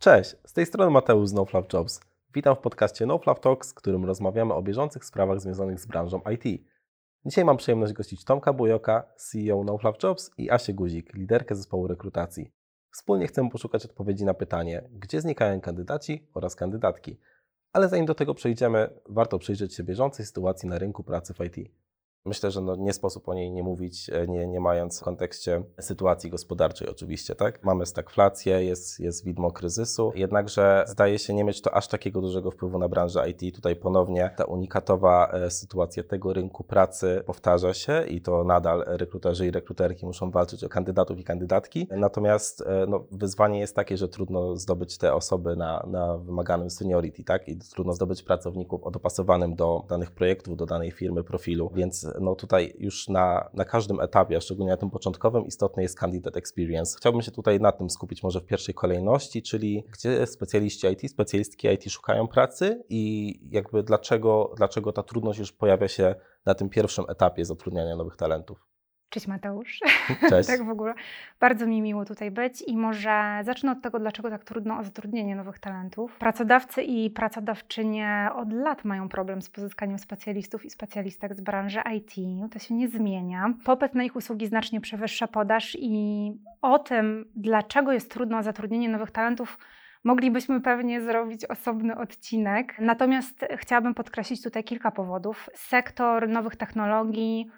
Cześć, z tej strony Mateusz z NoFluff Jobs. Witam w podcaście NoFluff Talks, w którym rozmawiamy o bieżących sprawach związanych z branżą IT. Dzisiaj mam przyjemność gościć Tomka Bujoka, CEO NoFluff Jobs i Asię Guzik, liderkę zespołu rekrutacji. Wspólnie chcemy poszukać odpowiedzi na pytanie, gdzie znikają kandydaci oraz kandydatki. Ale zanim do tego przejdziemy, warto przyjrzeć się bieżącej sytuacji na rynku pracy w IT. Myślę, że no nie sposób o niej nie mówić, e, nie, nie mając w kontekście sytuacji gospodarczej oczywiście, tak? Mamy stagflację, jest, jest widmo kryzysu, jednakże zdaje się nie mieć to aż takiego dużego wpływu na branżę IT. Tutaj ponownie ta unikatowa e, sytuacja tego rynku pracy powtarza się i to nadal rekruterzy i rekruterki muszą walczyć o kandydatów i kandydatki. Natomiast e, no, wyzwanie jest takie, że trudno zdobyć te osoby na, na wymaganym seniority, tak? I trudno zdobyć pracowników o dopasowanym do danych projektów, do danej firmy profilu, więc no tutaj już na, na każdym etapie, a szczególnie na tym początkowym, istotny jest candidate experience. Chciałbym się tutaj na tym skupić może w pierwszej kolejności, czyli gdzie specjaliści IT, specjalistki IT szukają pracy i jakby dlaczego, dlaczego ta trudność już pojawia się na tym pierwszym etapie zatrudniania nowych talentów. Cześć Mateusz. Cześć. tak w ogóle. Bardzo mi miło tutaj być i może zacznę od tego, dlaczego tak trudno o zatrudnienie nowych talentów. Pracodawcy i pracodawczynie od lat mają problem z pozyskaniem specjalistów i specjalistek z branży IT. To się nie zmienia. Popyt na ich usługi znacznie przewyższa podaż i o tym, dlaczego jest trudno o zatrudnienie nowych talentów, Moglibyśmy pewnie zrobić osobny odcinek. Natomiast chciałabym podkreślić tutaj kilka powodów. Sektor nowych technologii,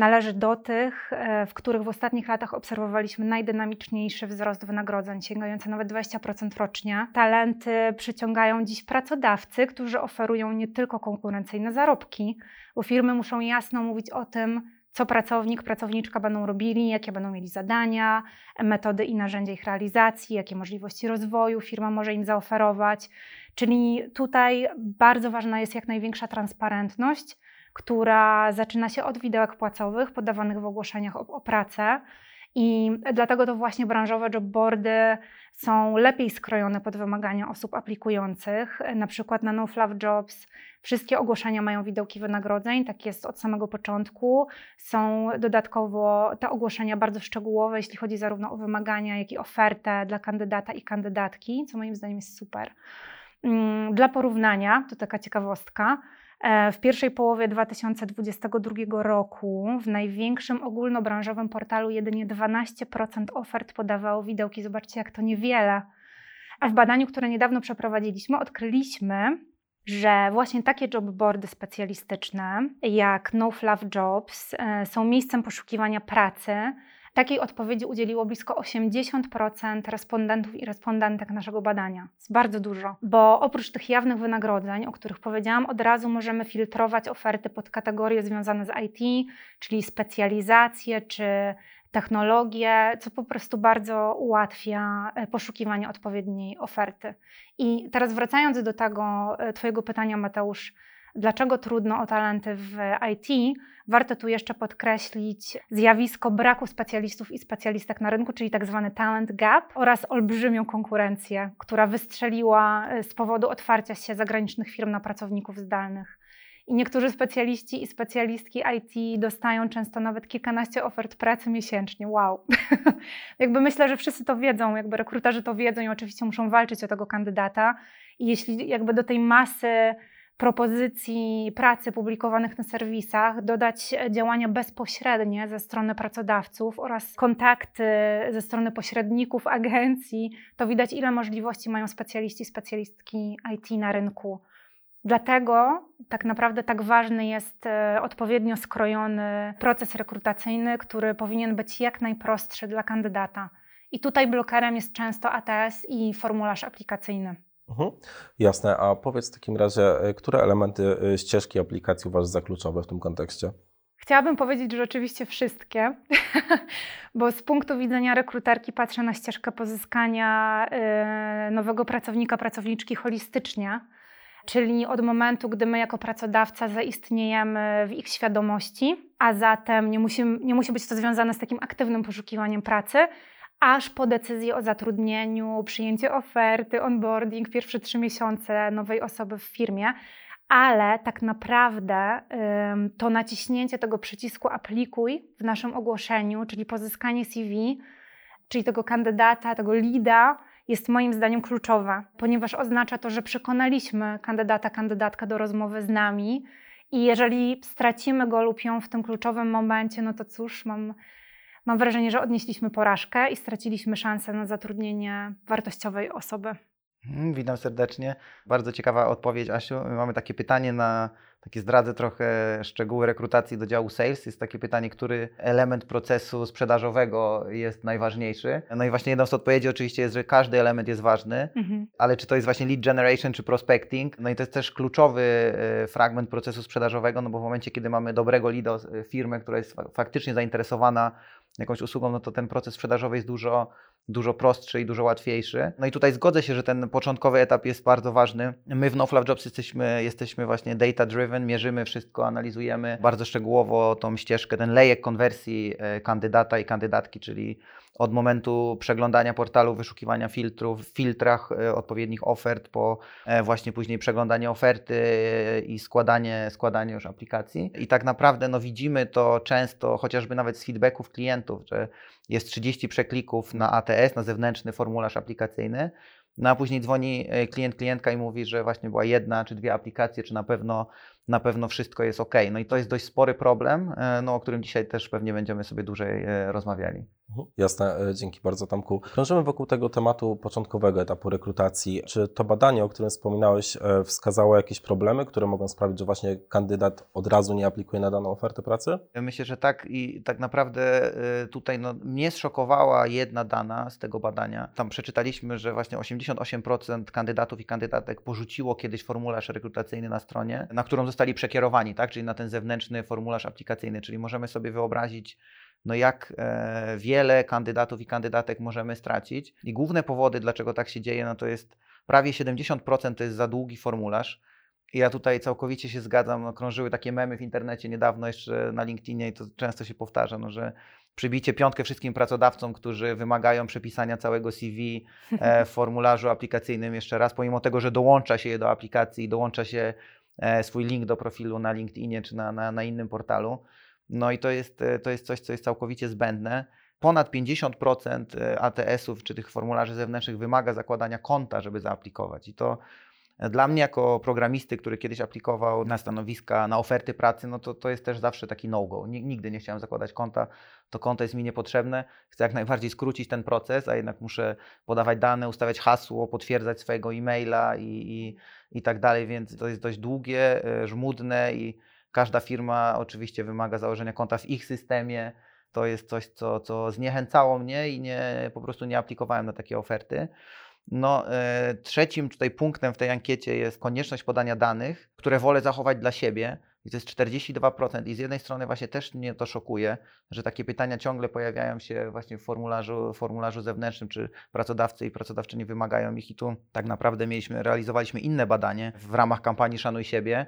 należy do tych, e, w których w ostatnich latach obserwowaliśmy najdynamiczniejszy wzrost wynagrodzeń, sięgający nawet 20% rocznie. Talenty przyciągają dziś pracodawcy, którzy oferują nie tylko konkurencyjne zarobki, bo firmy muszą jasno mówić o tym, co pracownik, pracowniczka będą robili, jakie będą mieli zadania, metody i narzędzia ich realizacji, jakie możliwości rozwoju firma może im zaoferować. Czyli tutaj bardzo ważna jest jak największa transparentność która zaczyna się od widełek płacowych podawanych w ogłoszeniach o, o pracę. I dlatego to właśnie branżowe jobboardy są lepiej skrojone pod wymagania osób aplikujących. Na przykład na NoFluff Jobs wszystkie ogłoszenia mają widełki wynagrodzeń, tak jest od samego początku. Są dodatkowo te ogłoszenia bardzo szczegółowe, jeśli chodzi zarówno o wymagania, jak i ofertę dla kandydata i kandydatki, co moim zdaniem jest super. Mm, dla porównania, to taka ciekawostka, w pierwszej połowie 2022 roku w największym ogólnobranżowym portalu jedynie 12% ofert podawało widełki. Zobaczcie, jak to niewiele. A w badaniu, które niedawno przeprowadziliśmy, odkryliśmy, że właśnie takie jobboardy specjalistyczne jak No Fluff Jobs e, są miejscem poszukiwania pracy Takiej odpowiedzi udzieliło blisko 80% respondentów i respondentek naszego badania. Jest bardzo dużo, bo oprócz tych jawnych wynagrodzeń, o których powiedziałam, od razu możemy filtrować oferty pod kategorie związane z IT, czyli specjalizacje czy technologie, co po prostu bardzo ułatwia e, poszukiwanie odpowiedniej oferty. I teraz wracając do tego e, Twojego pytania, Mateusz, dlaczego trudno o talenty w IT, warto tu jeszcze podkreślić zjawisko braku specjalistów i specjalistek na rynku, czyli tak zwany talent gap oraz olbrzymią konkurencję, która wystrzeliła e, z powodu otwarcia się zagranicznych firm na pracowników zdalnych. I niektórzy specjaliści i specjalistki IT dostają często nawet kilkanaście ofert pracy miesięcznie. Wow. jakby myślę, że wszyscy to wiedzą, jakby rekruterzy to wiedzą i oczywiście muszą walczyć o tego kandydata. I jeśli jakby do tej masy propozycji pracy publikowanych na serwisach dodać działania bezpośrednie ze strony pracodawców oraz kontakty ze strony pośredników, agencji, to widać, ile możliwości mają specjaliści, specjalistki IT na rynku. Dlatego tak naprawdę tak ważny jest e, odpowiednio skrojony proces rekrutacyjny, który powinien być jak najprostszy dla kandydata. I tutaj blokerem jest często ATS i formularz aplikacyjny. Mhm. Jasne, a powiedz w takim razie, e, które elementy e, ścieżki aplikacji uważasz za kluczowe w tym kontekście? Chciałabym powiedzieć, że oczywiście wszystkie, bo z punktu widzenia rekruterki patrzę na ścieżkę pozyskania e, nowego pracownika, pracowniczki holistycznie, czyli od momentu, gdy my jako pracodawca zaistniejemy w ich świadomości, a zatem nie musi, nie musi być to związane z takim aktywnym poszukiwaniem pracy, aż po decyzję o zatrudnieniu, przyjęcie oferty, onboarding, pierwsze trzy miesiące nowej osoby w firmie. Ale tak naprawdę to naciśnięcie tego przycisku aplikuj w naszym ogłoszeniu, czyli pozyskanie CV, czyli tego kandydata, tego lida, jest moim zdaniem kluczowe, ponieważ oznacza to, że przekonaliśmy kandydata, kandydatkę do rozmowy z nami i jeżeli stracimy go lub ją w tym kluczowym momencie, no to cóż, mam, mam wrażenie, że odnieśliśmy porażkę i straciliśmy szansę na zatrudnienie wartościowej osoby. Mm, witam serdecznie. Bardzo ciekawa odpowiedź, Asiu. Mamy takie pytanie na, takie zdradzę trochę szczegóły rekrutacji do działu sales. Jest takie pytanie, który element procesu sprzedażowego jest najważniejszy. No i właśnie jedną z odpowiedzi oczywiście jest, że każdy element jest ważny, mhm. ale czy to jest właśnie lead generation czy prospecting? No i to jest też kluczowy e, fragment procesu sprzedażowego, no bo w momencie, kiedy mamy dobrego leada, e, firmę, która jest faktycznie zainteresowana jakąś usługą, no to ten proces sprzedażowy jest dużo dużo prostszy i dużo łatwiejszy. No i tutaj zgodzę się, że ten początkowy etap jest bardzo ważny. My w NoFluff Jobs jesteśmy, jesteśmy właśnie data driven, mierzymy wszystko, analizujemy bardzo szczegółowo tą ścieżkę, ten lejek konwersji e, kandydata i kandydatki, czyli od momentu przeglądania portalu, wyszukiwania filtrów, w filtrach e, odpowiednich ofert, po e, właśnie później przeglądanie oferty i składanie, składanie już aplikacji. I tak naprawdę no, widzimy to często, chociażby nawet z feedbacków klientów, że jest 30 przeklików na ATS, na zewnętrzny formularz aplikacyjny, no a później dzwoni e, klient, klientka i mówi, że właśnie była jedna czy dwie aplikacje, czy na pewno na pewno wszystko jest ok. No i to jest dość spory problem, e, no, o którym dzisiaj też pewnie będziemy sobie dłużej e, rozmawiali. Jasne, e, dzięki bardzo Tomku. Krążymy wokół tego tematu początkowego etapu rekrutacji. Czy to badanie, o którym wspominałeś, wskazało jakieś problemy, które mogą sprawić, że właśnie kandydat od razu nie aplikuje na daną ofertę pracy? Myślę, że tak i tak naprawdę tutaj no, mnie zszokowała jedna dana z tego badania. Tam przeczytaliśmy, że właśnie 88% kandydatów i kandydatek porzuciło kiedyś formularz rekrutacyjny na stronie, na którą zostali zostali przekierowani, tak? czyli na ten zewnętrzny formularz aplikacyjny, czyli możemy sobie wyobrazić, no jak e, wiele kandydatów i kandydatek możemy stracić. I główne powody, dlaczego tak się dzieje, no to jest prawie 70% to jest za długi formularz. I ja tutaj całkowicie się zgadzam, no, krążyły takie memy w internecie niedawno jeszcze na LinkedInie i to często się powtarza, no, że przybicie piątkę wszystkim pracodawcom, którzy wymagają przepisania całego CV e, w formularzu aplikacyjnym jeszcze raz, pomimo tego, że dołącza się je do aplikacji, dołącza się swój link do profilu na LinkedInie czy na, na, na innym portalu. No i to jest, e, to jest coś, co jest całkowicie zbędne. Ponad 50% e, ATS-ów czy tych formularzy zewnętrznych wymaga zakładania konta, żeby zaaplikować. I to dla mnie, jako programisty, który kiedyś aplikował na stanowiska, na oferty pracy, no to, to jest też zawsze taki no-go. Nigdy nie chciałem zakładać konta, to konto jest mi niepotrzebne. Chcę jak najbardziej skrócić ten proces, a jednak muszę podawać dane, ustawiać hasło, potwierdzać swojego e-maila i, i, i tak dalej, więc to jest dość długie, e, żmudne i każda firma oczywiście wymaga założenia konta w ich systemie. To jest coś, co, co zniechęcało mnie i nie, po prostu nie aplikowałem na takie oferty. No, e, trzecim tutaj punktem w tej ankiecie jest konieczność podania danych, które wolę zachować dla siebie. I to jest 42%. I z jednej strony właśnie też mnie to szokuje, że takie pytania ciągle pojawiają się właśnie w formularzu, formularzu zewnętrznym, czy pracodawcy i pracodawczyni wymagają ich. I tu tak naprawdę mieliśmy, realizowaliśmy inne badanie w ramach kampanii Szanuj siebie,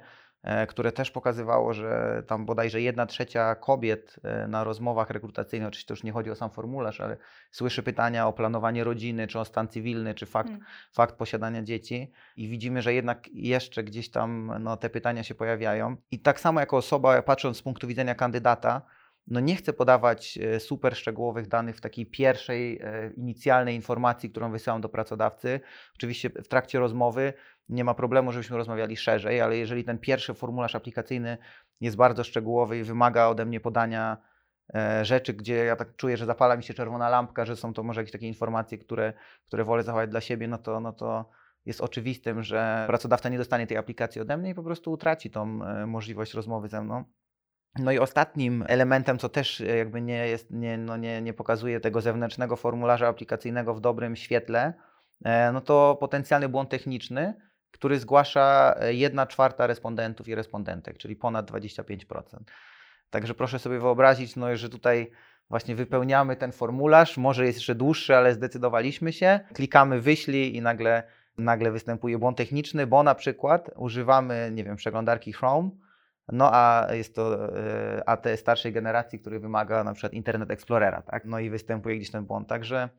które też pokazywało, że tam bodajże jedna trzecia kobiet e, na rozmowach rekrutacyjnych, oczywiście to już nie chodzi o sam formularz, ale słyszy pytania o planowanie rodziny, czy o stan cywilny, czy fakt, hmm. fakt posiadania dzieci i widzimy, że jednak jeszcze gdzieś tam no, te pytania się pojawiają. I tak samo jako osoba, patrząc z punktu widzenia kandydata, no nie chcę podawać e, super szczegółowych danych w takiej pierwszej, inicjalnej informacji, którą wysyłam do pracodawcy. Oczywiście w trakcie rozmowy nie ma problemu, żebyśmy rozmawiali szerzej, ale jeżeli ten pierwszy formularz aplikacyjny jest bardzo szczegółowy i wymaga ode mnie podania e, rzeczy, gdzie ja tak czuję, że zapala mi się czerwona lampka, że są to może jakieś takie informacje, które, które wolę zachować dla siebie, no to, no to jest oczywistym, że pracodawca nie dostanie tej aplikacji ode mnie i po prostu utraci tą e, możliwość rozmowy ze mną. No i ostatnim elementem, co też e, jakby nie, jest, nie, no nie, nie pokazuje tego zewnętrznego formularza aplikacyjnego w dobrym świetle, no to potencjalny błąd techniczny, który zgłasza 1 e, czwarta respondentów i respondentek, czyli ponad 25%. Także proszę sobie wyobrazić, no, że tutaj właśnie wypełniamy ten formularz, może jest jeszcze dłuższy, ale zdecydowaliśmy się, klikamy wyślij i nagle, nagle występuje błąd techniczny, bo na przykład używamy, nie wiem, przeglądarki Chrome, no a jest to e, AT starszej generacji, który wymaga na przykład Internet Explorera, tak? No i występuje gdzieś ten błąd. Także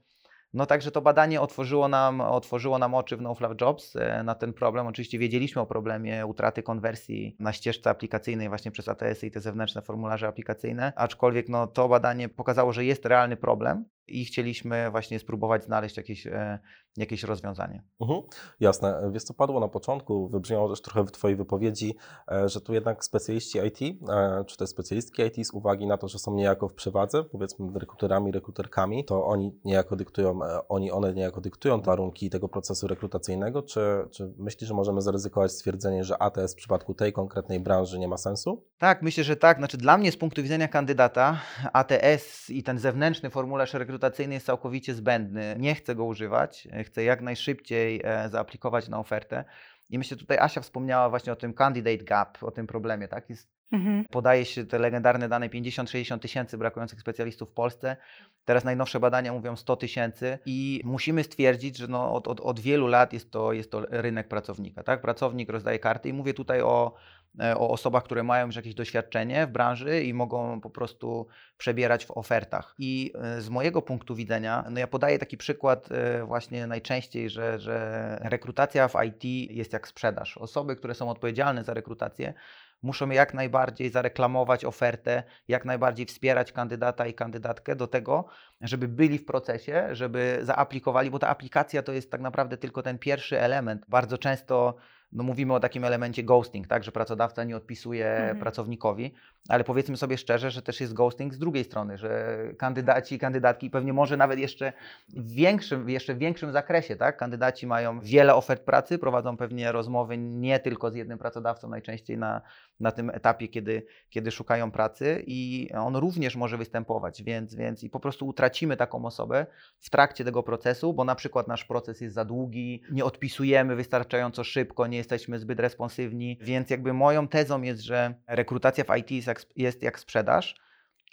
no także to badanie otworzyło nam, otworzyło nam oczy w NoFluff Jobs e, na ten problem. Oczywiście wiedzieliśmy o problemie utraty konwersji na ścieżce aplikacyjnej właśnie przez ATS-y i te zewnętrzne formularze aplikacyjne, aczkolwiek no, to badanie pokazało, że jest realny problem i chcieliśmy właśnie spróbować znaleźć jakieś, e, jakieś rozwiązanie. Mhm, jasne. Wiesz, co padło na początku, wybrzmiało też trochę w Twojej wypowiedzi, e, że tu jednak specjaliści IT, e, czy też specjalistki IT z uwagi na to, że są niejako w przewadze, powiedzmy rekruterami, rekruterkami, to oni niejako dyktują, oni, one niejako dyktują warunki tego procesu rekrutacyjnego, czy, czy myślisz, że możemy zaryzykować stwierdzenie, że ATS w przypadku tej konkretnej branży nie ma sensu? Tak, myślę, że tak. Znaczy dla mnie z punktu widzenia kandydata ATS i ten zewnętrzny formularz rekrutacyjny jest całkowicie zbędny. Nie chcę go używać, chcę jak najszybciej e, zaaplikować na ofertę. I myślę, tutaj Asia wspomniała właśnie o tym candidate gap, o tym problemie, tak? Jest, mhm. Podaje się te legendarne dane 50-60 tysięcy brakujących specjalistów w Polsce. Teraz najnowsze badania mówią 100 tysięcy i musimy stwierdzić, że no od, od, od wielu lat jest to, jest to rynek pracownika, tak? Pracownik rozdaje karty i mówię tutaj o E, o osobach, które mają już jakieś doświadczenie w branży i mogą po prostu przebierać w ofertach. I e, z mojego punktu widzenia, no ja podaję taki przykład e, właśnie najczęściej, że, że rekrutacja w IT jest jak sprzedaż. Osoby, które są odpowiedzialne za rekrutację, muszą jak najbardziej zareklamować ofertę, jak najbardziej wspierać kandydata i kandydatkę do tego, żeby byli w procesie, żeby zaaplikowali, bo ta aplikacja to jest tak naprawdę tylko ten pierwszy element. Bardzo często no mówimy o takim elemencie ghosting, tak, że pracodawca nie odpisuje mhm. pracownikowi, ale powiedzmy sobie szczerze, że też jest ghosting z drugiej strony, że kandydaci i kandydatki pewnie może nawet jeszcze w większym, jeszcze w większym zakresie, tak, kandydaci mają wiele ofert pracy, prowadzą pewnie rozmowy nie tylko z jednym pracodawcą, najczęściej na, na tym etapie, kiedy, kiedy szukają pracy i on również może występować, więc, więc i po prostu utracimy taką osobę w trakcie tego procesu, bo na przykład nasz proces jest za długi, nie odpisujemy wystarczająco szybko, nie jesteśmy zbyt responsywni, więc jakby moją tezą jest, że rekrutacja w IT jest jak, jest jak sprzedaż.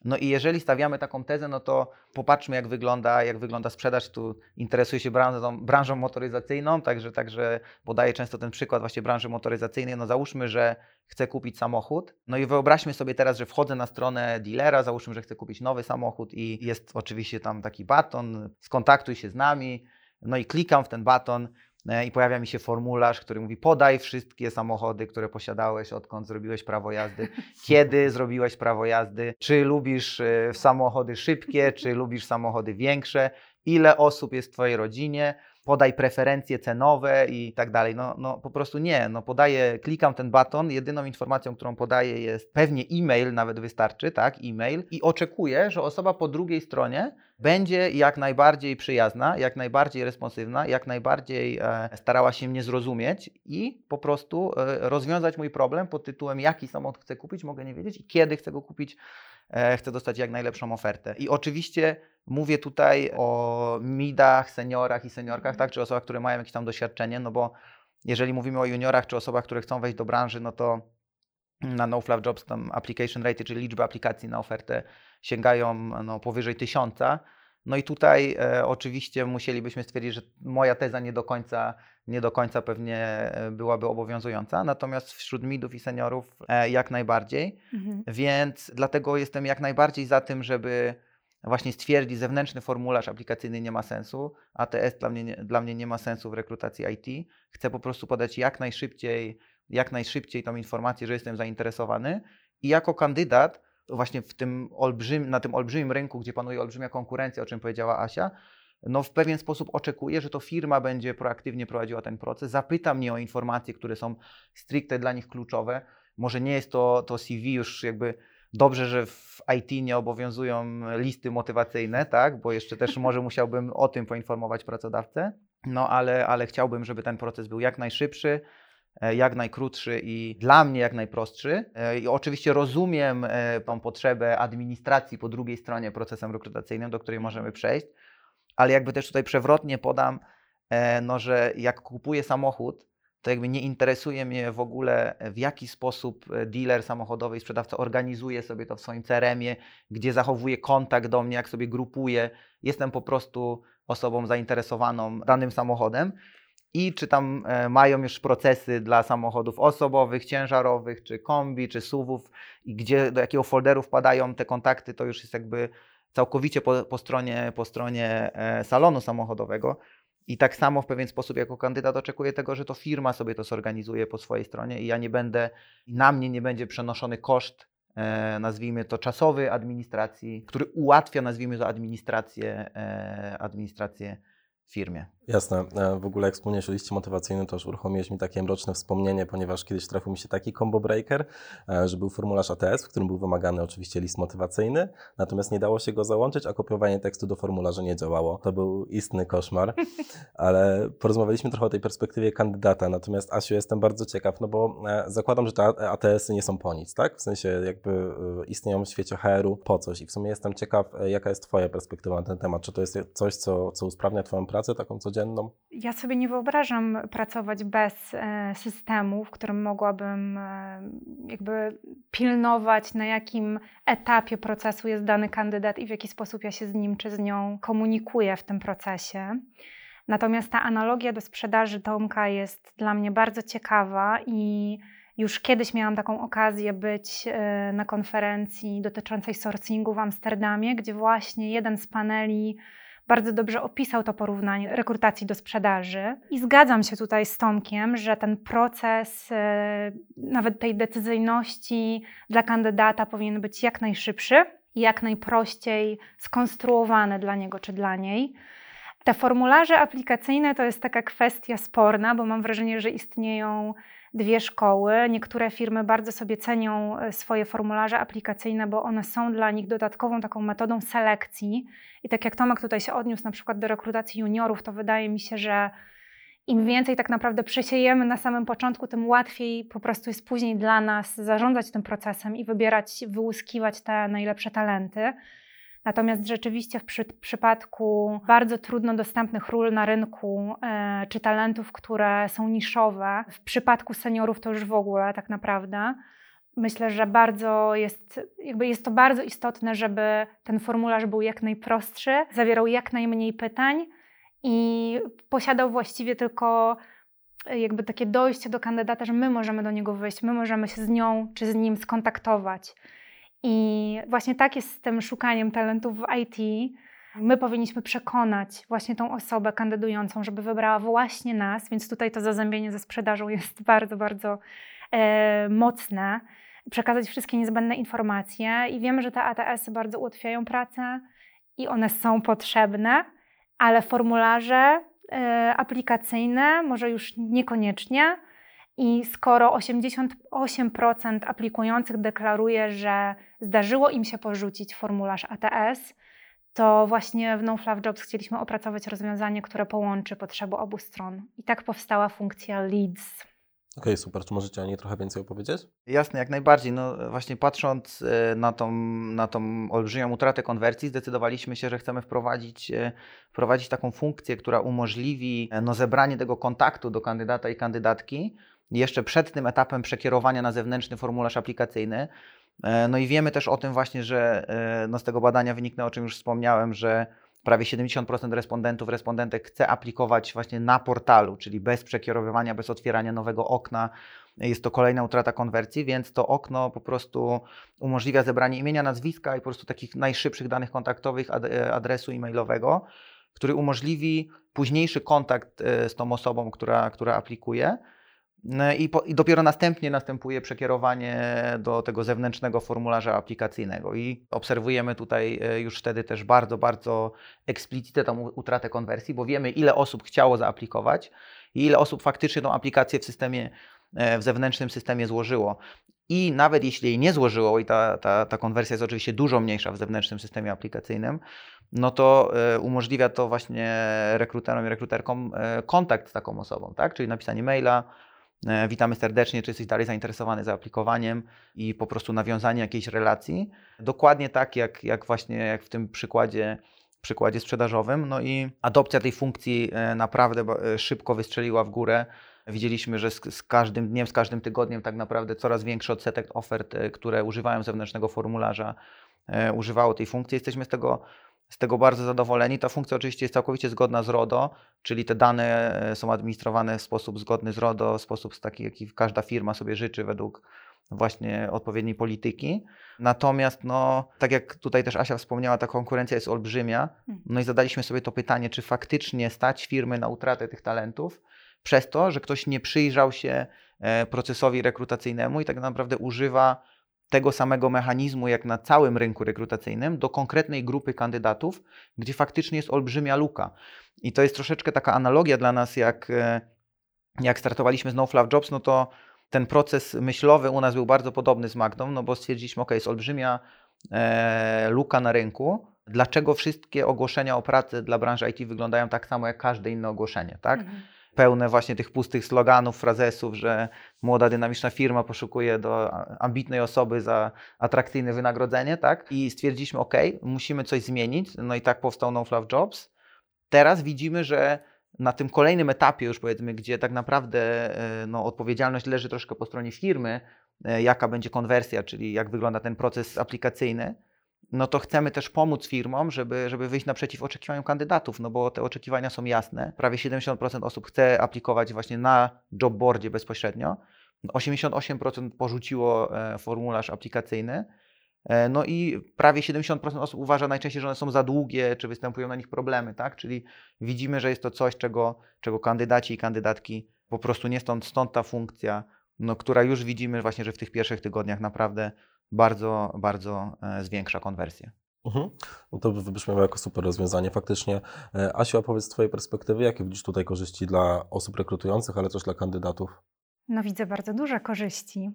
No i jeżeli stawiamy taką tezę, no to popatrzmy, jak wygląda, jak wygląda sprzedaż. Tu interesuję się branżą, branżą motoryzacyjną, także, także podaję często ten przykład właśnie branży motoryzacyjnej. No załóżmy, że chcę kupić samochód. No i wyobraźmy sobie teraz, że wchodzę na stronę dealera, załóżmy, że chcę kupić nowy samochód i jest oczywiście tam taki baton, skontaktuj się z nami. No i klikam w ten baton, i pojawia mi się formularz, który mówi: podaj wszystkie samochody, które posiadałeś, odkąd zrobiłeś prawo jazdy, kiedy zrobiłeś prawo jazdy, czy lubisz e, samochody szybkie, czy lubisz samochody większe, ile osób jest w Twojej rodzinie, podaj preferencje cenowe i tak dalej. No, no po prostu nie, no podaję, klikam ten baton, jedyną informacją, którą podaję jest pewnie e-mail, nawet wystarczy, tak, e-mail. I oczekuję, że osoba po drugiej stronie będzie jak najbardziej przyjazna, jak najbardziej responsywna, jak najbardziej e, starała się mnie zrozumieć i po prostu e, rozwiązać mój problem pod tytułem jaki samochód chcę kupić, mogę nie wiedzieć i kiedy chcę go kupić, chcę dostać jak najlepszą ofertę. I oczywiście Mówię tutaj o midach, seniorach i seniorkach, tak, czy osobach, które mają jakieś tam doświadczenie, no bo jeżeli mówimy o juniorach czy osobach, które chcą wejść do branży, no to na NoFluff Jobs tam application rate, czyli liczba aplikacji na ofertę sięgają no, powyżej tysiąca. No i tutaj e, oczywiście musielibyśmy stwierdzić, że moja teza nie do końca, nie do końca pewnie e, byłaby obowiązująca, natomiast wśród midów i seniorów e, jak najbardziej. Mhm. Więc dlatego jestem jak najbardziej za tym, żeby właśnie stwierdzi, zewnętrzny formularz aplikacyjny nie ma sensu, ATS dla mnie, nie, dla mnie nie ma sensu w rekrutacji IT. Chcę po prostu podać jak najszybciej, jak najszybciej tą informację, że jestem zainteresowany i jako kandydat właśnie w tym olbrzym, na tym olbrzymim rynku, gdzie panuje olbrzymia konkurencja, o czym powiedziała Asia, no w pewien sposób oczekuję, że to firma będzie proaktywnie prowadziła ten proces, zapyta mnie o informacje, które są stricte dla nich kluczowe. Może nie jest to, to CV już jakby Dobrze, że w IT nie obowiązują listy motywacyjne, tak? bo jeszcze też może musiałbym o tym poinformować pracodawcę, no ale, ale chciałbym, żeby ten proces był jak najszybszy, jak najkrótszy i dla mnie jak najprostszy. E, I oczywiście rozumiem e, tą potrzebę administracji po drugiej stronie procesem rekrutacyjnym, do której możemy przejść, ale jakby też tutaj przewrotnie podam, no, że jak kupuję samochód, to jakby nie interesuje mnie w ogóle, w jaki sposób e, dealer samochodowy i sprzedawca organizuje sobie to w swoim CRM-ie, gdzie zachowuje kontakt do mnie, jak sobie grupuje. Jestem po prostu osobą zainteresowaną danym samochodem. I czy tam e, mają już procesy dla samochodów osobowych, ciężarowych, czy kombi, czy suwów, i gdzie do jakiego folderu wpadają te kontakty, to już jest jakby całkowicie po, po stronie, po stronie e, salonu samochodowego. I tak samo w pewien sposób jako kandydat oczekuję tego, że to firma sobie to zorganizuje po swojej stronie i ja nie będę, na mnie nie będzie przenoszony koszt e, nazwijmy to czasowy administracji, który ułatwia, nazwijmy to administrację, administrację w firmie. Jasne. E, w ogóle jak wspomniałeś o liście motywacyjnym, to już uruchomiłeś mi takie mroczne wspomnienie, ponieważ kiedyś trafił mi się taki combo breaker, e, że był formularz ATS, w którym był wymagany oczywiście list motywacyjny, natomiast nie dało się go załączyć, a kopiowanie tekstu do formularza nie działało. To był istny koszmar, ale porozmawialiśmy trochę o tej perspektywie kandydata, natomiast Asiu, jestem bardzo ciekaw, no bo e, zakładam, że te ATS-y nie są po nic, tak? W sensie jakby istnieją w świecie HR-u po coś i w sumie jestem ciekaw, jaka jest Twoja perspektywa na ten temat. Czy to jest coś, co, co usprawnia Twoją pracę taką codzienną, codzienną? Ja sobie nie wyobrażam pracować bez e, systemu, w którym mogłabym e, jakby pilnować, na jakim etapie procesu jest dany kandydat i w jaki sposób ja się z nim czy z nią komunikuję w tym procesie. Natomiast ta analogia do sprzedaży Tomka jest dla mnie bardzo ciekawa i już kiedyś miałam taką okazję być e, na konferencji dotyczącej sourcingu w Amsterdamie, gdzie właśnie jeden z paneli bardzo dobrze opisał to porównanie rekrutacji do sprzedaży. I zgadzam się tutaj z Tomkiem, że ten proces e, nawet tej decyzyjności dla kandydata powinien być jak najszybszy i jak najprościej skonstruowany dla niego czy dla niej. Te formularze aplikacyjne to jest taka kwestia sporna, bo mam wrażenie, że istnieją dwie szkoły. Niektóre firmy bardzo sobie cenią e, swoje formularze aplikacyjne, bo one są dla nich dodatkową taką metodą selekcji. I tak jak Tomek tutaj się odniósł na przykład do rekrutacji juniorów, to wydaje mi się, że im więcej tak naprawdę przesiejemy na samym początku, tym łatwiej po prostu jest później dla nas zarządzać tym procesem i wybierać, wyłuskiwać te najlepsze talenty. Natomiast rzeczywiście w przy, przypadku bardzo trudno dostępnych ról na rynku e, czy talentów, które są niszowe, w przypadku seniorów to już w ogóle tak naprawdę. Myślę, że bardzo jest, jakby jest to bardzo istotne, żeby ten formularz był jak najprostszy, zawierał jak najmniej pytań i posiadał właściwie tylko jakby takie dojście do kandydata, że my możemy do niego wyjść, my możemy się z nią czy z nim skontaktować. I właśnie tak jest z tym szukaniem talentów w IT. My powinniśmy przekonać właśnie tą osobę kandydującą, żeby wybrała właśnie nas, więc tutaj to zazębienie ze sprzedażą jest bardzo, bardzo e, mocne. Przekazać wszystkie niezbędne informacje i wiemy, że te ATS-y bardzo ułatwiają pracę i one są potrzebne, ale formularze e, aplikacyjne może już niekoniecznie i skoro 88% aplikujących deklaruje, że zdarzyło im się porzucić formularz ATS, to właśnie w NoFluff Jobs chcieliśmy opracować rozwiązanie, które połączy potrzeby obu stron. I tak powstała funkcja Leads. Okej, okay, super. Czy możecie o niej trochę więcej opowiedzieć? Jasne, jak najbardziej. No właśnie patrząc e, na tą, na tą olbrzymią utratę konwersji, zdecydowaliśmy się, że chcemy wprowadzić, e, wprowadzić taką funkcję, która umożliwi e, no, zebranie tego kontaktu do kandydata i kandydatki jeszcze przed tym etapem przekierowania na zewnętrzny formularz aplikacyjny. E, no i wiemy też o tym właśnie, że e, no z tego badania wyniknęło, o czym już wspomniałem, że prawie 70% respondentów, respondentek chce aplikować właśnie na portalu, czyli bez przekierowywania, bez otwierania nowego okna. Jest to kolejna utrata konwersji, więc to okno po prostu umożliwia zebranie imienia, nazwiska i po prostu takich najszybszych danych kontaktowych, e, adresu e-mailowego, który umożliwi późniejszy kontakt z tą osobą, która, która aplikuje. No I, po, I, dopiero następnie następuje przekierowanie do tego zewnętrznego formularza aplikacyjnego. I obserwujemy tutaj e, już wtedy też bardzo, bardzo eksplicitę tą utratę konwersji, bo wiemy, ile osób chciało zaaplikować i ile osób faktycznie tą aplikację w systemie, e, w zewnętrznym systemie złożyło. I nawet jeśli jej nie złożyło, i ta, ta, ta konwersja jest oczywiście dużo mniejsza w zewnętrznym systemie aplikacyjnym, no to e, umożliwia to właśnie rekruterom i rekruterkom kontakt z taką osobą, tak? czyli napisanie maila, witamy serdecznie, czy jesteś dalej zainteresowany zaaplikowaniem i po prostu nawiązanie jakiejś relacji. Dokładnie tak, jak, jak właśnie jak w tym przykładzie, przykładzie sprzedażowym. No i adopcja tej funkcji e, naprawdę e, szybko wystrzeliła w górę. Widzieliśmy, że z, z, każdym dniem, z każdym tygodniem tak naprawdę coraz większy odsetek ofert, które używają zewnętrznego formularza, używało tej funkcji. Jesteśmy z tego z tego bardzo zadowoleni. Ta funkcja oczywiście jest całkowicie zgodna z RODO, czyli te dane e, są administrowane w sposób zgodny z RODO, w sposób taki, jaki każda firma sobie życzy według właśnie odpowiedniej polityki. Natomiast, no, tak jak tutaj też Asia wspomniała, ta konkurencja jest olbrzymia. Hmm. No i zadaliśmy sobie to pytanie, czy faktycznie stać firmy na utratę tych talentów przez to, że ktoś nie przyjrzał się e, procesowi rekrutacyjnemu i tak naprawdę używa tego samego mechanizmu jak na całym rynku rekrutacyjnym do konkretnej grupy kandydatów, gdzie faktycznie jest olbrzymia luka. I to jest troszeczkę taka analogia dla nas, jak, e, jak startowaliśmy z No Fluff Jobs, no to ten proces myślowy u nas był bardzo podobny z Magdą, no bo stwierdziliśmy, ok, jest olbrzymia e, luka na rynku, dlaczego wszystkie ogłoszenia o pracę dla branży IT wyglądają tak samo jak każde inne ogłoszenie, tak? Mhm pełne właśnie tych pustych sloganów, frazesów, że młoda, dynamiczna firma poszukuje do ambitnej osoby za atrakcyjne wynagrodzenie, tak? I stwierdziliśmy, ok, musimy coś zmienić, no i tak powstał No Fluff Jobs. Teraz widzimy, że na tym kolejnym etapie już powiedzmy, gdzie tak naprawdę e, no, odpowiedzialność leży troszkę po stronie firmy, e, jaka będzie konwersja, czyli jak wygląda ten proces aplikacyjny, no to chcemy też pomóc firmom, żeby, żeby wyjść naprzeciw oczekiwaniom kandydatów, no bo te oczekiwania są jasne. Prawie 70% osób chce aplikować właśnie na jobboardzie bezpośrednio. 88% porzuciło e, formularz aplikacyjny. E, no i prawie 70% osób uważa najczęściej, że one są za długie, czy występują na nich problemy, tak? Czyli widzimy, że jest to coś, czego, czego kandydaci i kandydatki po prostu nie stąd, stąd ta funkcja, no, która już widzimy właśnie, że w tych pierwszych tygodniach naprawdę bardzo, bardzo e, zwiększa konwersję. Mhm. No to wybrzmiało jako super rozwiązanie. Faktycznie, e, Asiu, opowiedz z Twojej perspektywy, jakie widzisz tutaj korzyści dla osób rekrutujących, ale też dla kandydatów? No widzę bardzo duże korzyści.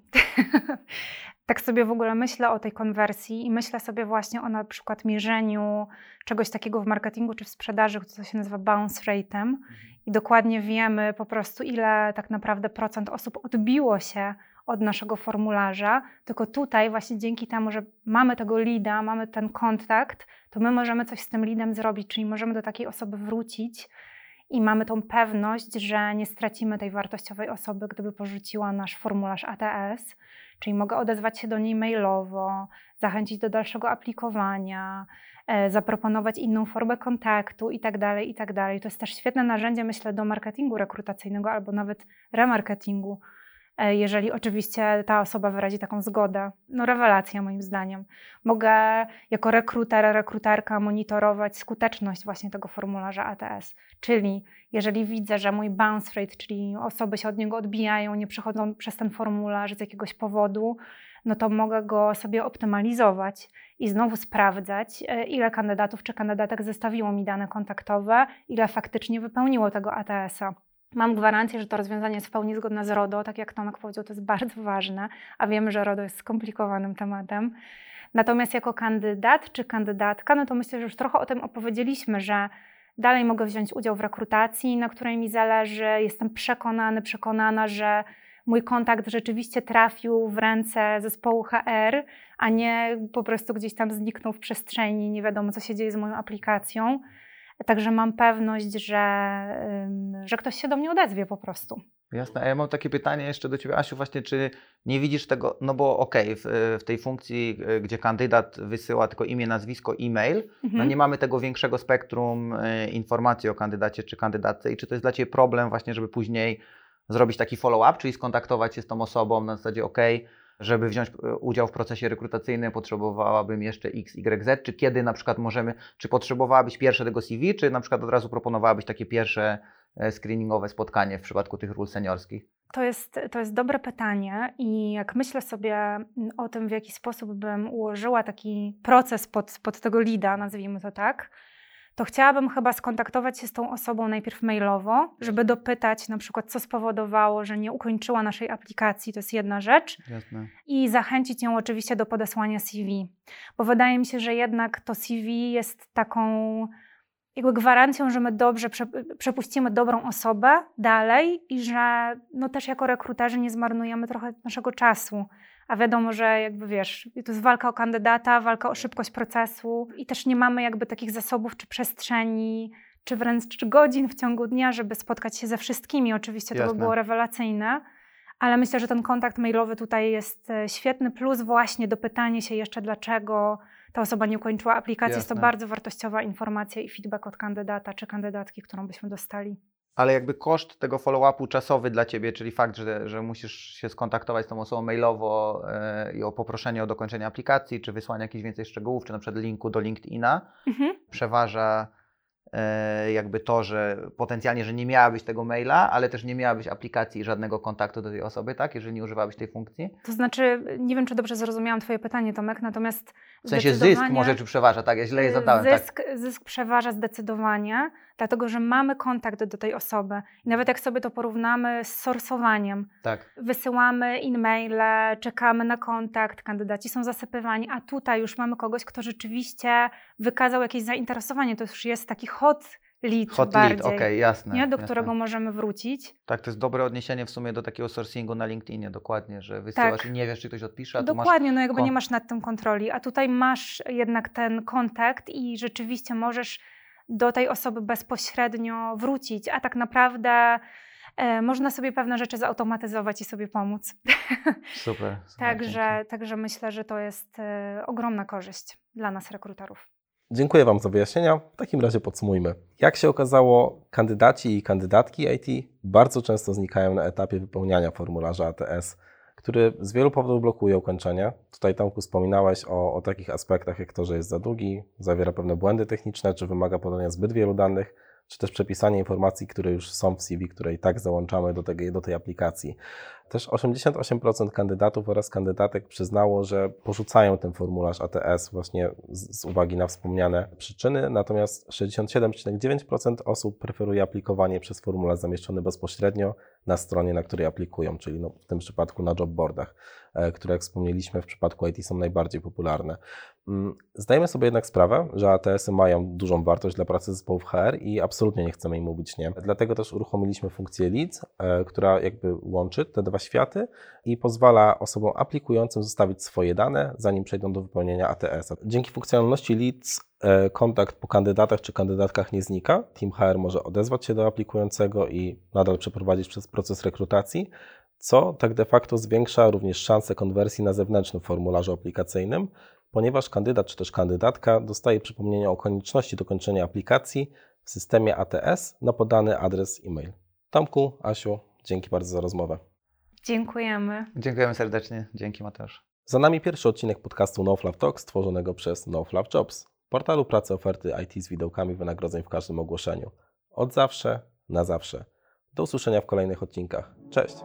tak sobie w ogóle myślę o tej konwersji i myślę sobie właśnie o na przykład mierzeniu czegoś takiego w marketingu czy w sprzedaży, co się nazywa bounce rate'em mhm. i dokładnie wiemy po prostu ile tak naprawdę procent osób odbiło się od naszego formularza, tylko tutaj właśnie dzięki temu, że mamy tego lida, mamy ten kontakt, to my możemy coś z tym lidem zrobić, czyli możemy do takiej osoby wrócić i mamy tą pewność, że nie stracimy tej wartościowej osoby, gdyby porzuciła nasz formularz ATS, czyli mogę odezwać się do niej mailowo, zachęcić do dalszego aplikowania, e, zaproponować inną formę kontaktu itd., tak itd. Tak to jest też świetne narzędzie, myślę, do marketingu rekrutacyjnego albo nawet remarketingu, jeżeli oczywiście ta osoba wyrazi taką zgodę. No rewelacja moim zdaniem. Mogę jako rekruter, rekruterka monitorować skuteczność właśnie tego formularza ATS. Czyli jeżeli widzę, że mój bounce rate, czyli osoby się od niego odbijają, nie przechodzą przez ten formularz z jakiegoś powodu, no to mogę go sobie optymalizować i znowu sprawdzać, e, ile kandydatów czy kandydatek zostawiło mi dane kontaktowe, ile faktycznie wypełniło tego ATS-a. Mam gwarancję, że to rozwiązanie jest w pełni zgodne z RODO. Tak jak Tomek powiedział, to jest bardzo ważne, a wiemy, że RODO jest skomplikowanym tematem. Natomiast jako kandydat czy kandydatka, no to myślę, że już trochę o tym opowiedzieliśmy, że dalej mogę wziąć udział w rekrutacji, na której mi zależy. Jestem przekonany, przekonana, że mój kontakt rzeczywiście trafił w ręce zespołu HR, a nie po prostu gdzieś tam zniknął w przestrzeni, nie wiadomo co się dzieje z moją aplikacją. Także mam pewność, że, że ktoś się do mnie odezwie po prostu. Jasne, a ja mam takie pytanie jeszcze do Ciebie, Asiu, właśnie czy nie widzisz tego, no bo okej, okay, w, w, tej funkcji, e, gdzie kandydat wysyła tylko imię, nazwisko, e-mail, no mhm. no nie mamy tego większego spektrum e, informacji o kandydacie czy kandydatce i czy to jest dla Ciebie problem właśnie, żeby później zrobić taki follow-up, czyli skontaktować się z tą osobą na zasadzie, okej, okay, żeby wziąć e, udział w procesie rekrutacyjnym, potrzebowałabym jeszcze X, Y, Z, czy kiedy na przykład możemy, czy potrzebowałabyś pierwsze tego CV, czy na przykład od razu proponowałabyś takie pierwsze e, screeningowe spotkanie w przypadku tych ról seniorskich? To jest, to jest dobre pytanie i jak myślę sobie o tym, w jaki sposób bym ułożyła taki proces pod, pod tego lida, nazwijmy to tak, to chciałabym chyba skontaktować się z tą osobą najpierw mailowo, żeby dopytać na przykład, co spowodowało, że nie ukończyła naszej aplikacji, to jest jedna rzecz. Jasne. I zachęcić ją oczywiście do podesłania CV, bo wydaje mi się, że jednak to CV jest taką jakby gwarancją, że my dobrze przepuścimy dobrą osobę dalej i że no też jako rekruterzy nie zmarnujemy trochę naszego czasu a wiadomo, że jakby wiesz, to jest walka o kandydata, walka o szybkość procesu i też nie mamy jakby takich zasobów czy przestrzeni, czy wręcz czy godzin w ciągu dnia, żeby spotkać się ze wszystkimi. Oczywiście Jasne. to by było rewelacyjne, ale myślę, że ten kontakt mailowy tutaj jest e, świetny, plus właśnie dopytanie się jeszcze, dlaczego ta osoba nie ukończyła aplikacji. Jasne. Jest to bardzo wartościowa informacja i feedback od kandydata czy kandydatki, którą byśmy dostali ale jakby koszt tego follow-upu czasowy dla Ciebie, czyli fakt, że, że musisz się skontaktować z tą osobą mailowo yy, i o poproszenie o dokończenie aplikacji, czy wysłanie jakichś więcej szczegółów, czy na przykład linku do LinkedIna, mhm. przeważa e, jakby to, że potencjalnie, że nie miałabyś tego maila, ale też nie miałabyś aplikacji i żadnego kontaktu do tej osoby, tak? Jeżeli nie używałabyś tej funkcji. To znaczy, nie wiem, czy dobrze zrozumiałam Twoje pytanie, Tomek, natomiast W sensie zysk może czy przeważa, tak? Ja źle je zadałem, tak? zysk, zysk przeważa zdecydowanie, dlatego że mamy kontakt do tej osoby. I nawet jak sobie to porównamy z sorsowaniem, Tak. wysyłamy e-maile, czekamy na kontakt, kandydaci są zasypywani, a tutaj już mamy kogoś, kto rzeczywiście wykazał jakieś zainteresowanie. To już jest taki hot lead Hot bardziej, lead, okej, jasne. nie? do jasne. którego możemy wrócić. Tak, to jest dobre odniesienie w sumie do takiego sourcingu na LinkedInie, dokładnie, że wysyłasz Tak. i nie wiesz, czy ktoś odpisze, a. Dokładnie, no jakby nie masz nad tym kontroli, a tutaj masz jednak ten kontakt i rzeczywiście możesz do tej osoby bezpośrednio wrócić, a tak naprawdę e, można sobie pewne rzeczy zautomatyzować i sobie pomóc. Super. super Także, także myślę, że to jest e, ogromna korzyść dla nas rekruterów. Dziękuję Wam za wyjaśnienia. W takim razie podsumujmy. Jak się okazało, kandydaci i kandydatki IT bardzo często znikają na etapie wypełniania formularza ATS, który z wielu powodów blokuje ukończenie. Tutaj Tomku wspominałeś o, o takich aspektach, jak to, że jest za długi, zawiera pewne błędy techniczne, czy wymaga podania zbyt wielu danych, czy też przepisanie informacji, które już są w CV, które i tak załączamy do, tego, do tej aplikacji. Też 88% kandydatów oraz kandydatek przyznało, że porzucają ten formularz ATS właśnie z, z uwagi na wspomniane przyczyny, natomiast 67,9% osób preferuje aplikowanie przez formularz zamieszczony bezpośrednio na stronie, na której aplikują, czyli no, w tym przypadku na jobboardach, które jak wspomnieliśmy w przypadku IT są najbardziej popularne. Mm, Zdajemy sobie jednak sprawę, że ATS-y mają dużą wartość dla pracy zespołów HR i absolutnie nie chcemy im mówić nie. Dlatego też uruchomiliśmy funkcję Leads, e, która jakby łączy te dwa światy i pozwala osobom aplikującym zostawić swoje dane, zanim przejdą do wypełnienia ATS-a. Dzięki funkcjonalności Leads e, kontakt po kandydatach czy kandydatkach nie znika. Team HR może odezwać się do aplikującego i nadal przeprowadzić przez proces rekrutacji, co tak de facto zwiększa również szanse konwersji na zewnętrznym formularzu aplikacyjnym, ponieważ kandydat czy też kandydatka dostaje przypomnienie o konieczności dokończenia aplikacji w systemie ATS na podany adres e-mail. Tomku, Asiu, dzięki bardzo za rozmowę. Dziękujemy. Dziękujemy serdecznie. Dzięki Mateusz. Za nami pierwszy odcinek podcastu NoFlav Talk stworzonego przez NoFlav Jobs, portalu pracy oferty IT z widełkami wynagrodzeń w każdym ogłoszeniu. Od zawsze, na zawsze. Do usłyszenia w kolejnych odcinkach. Cześć!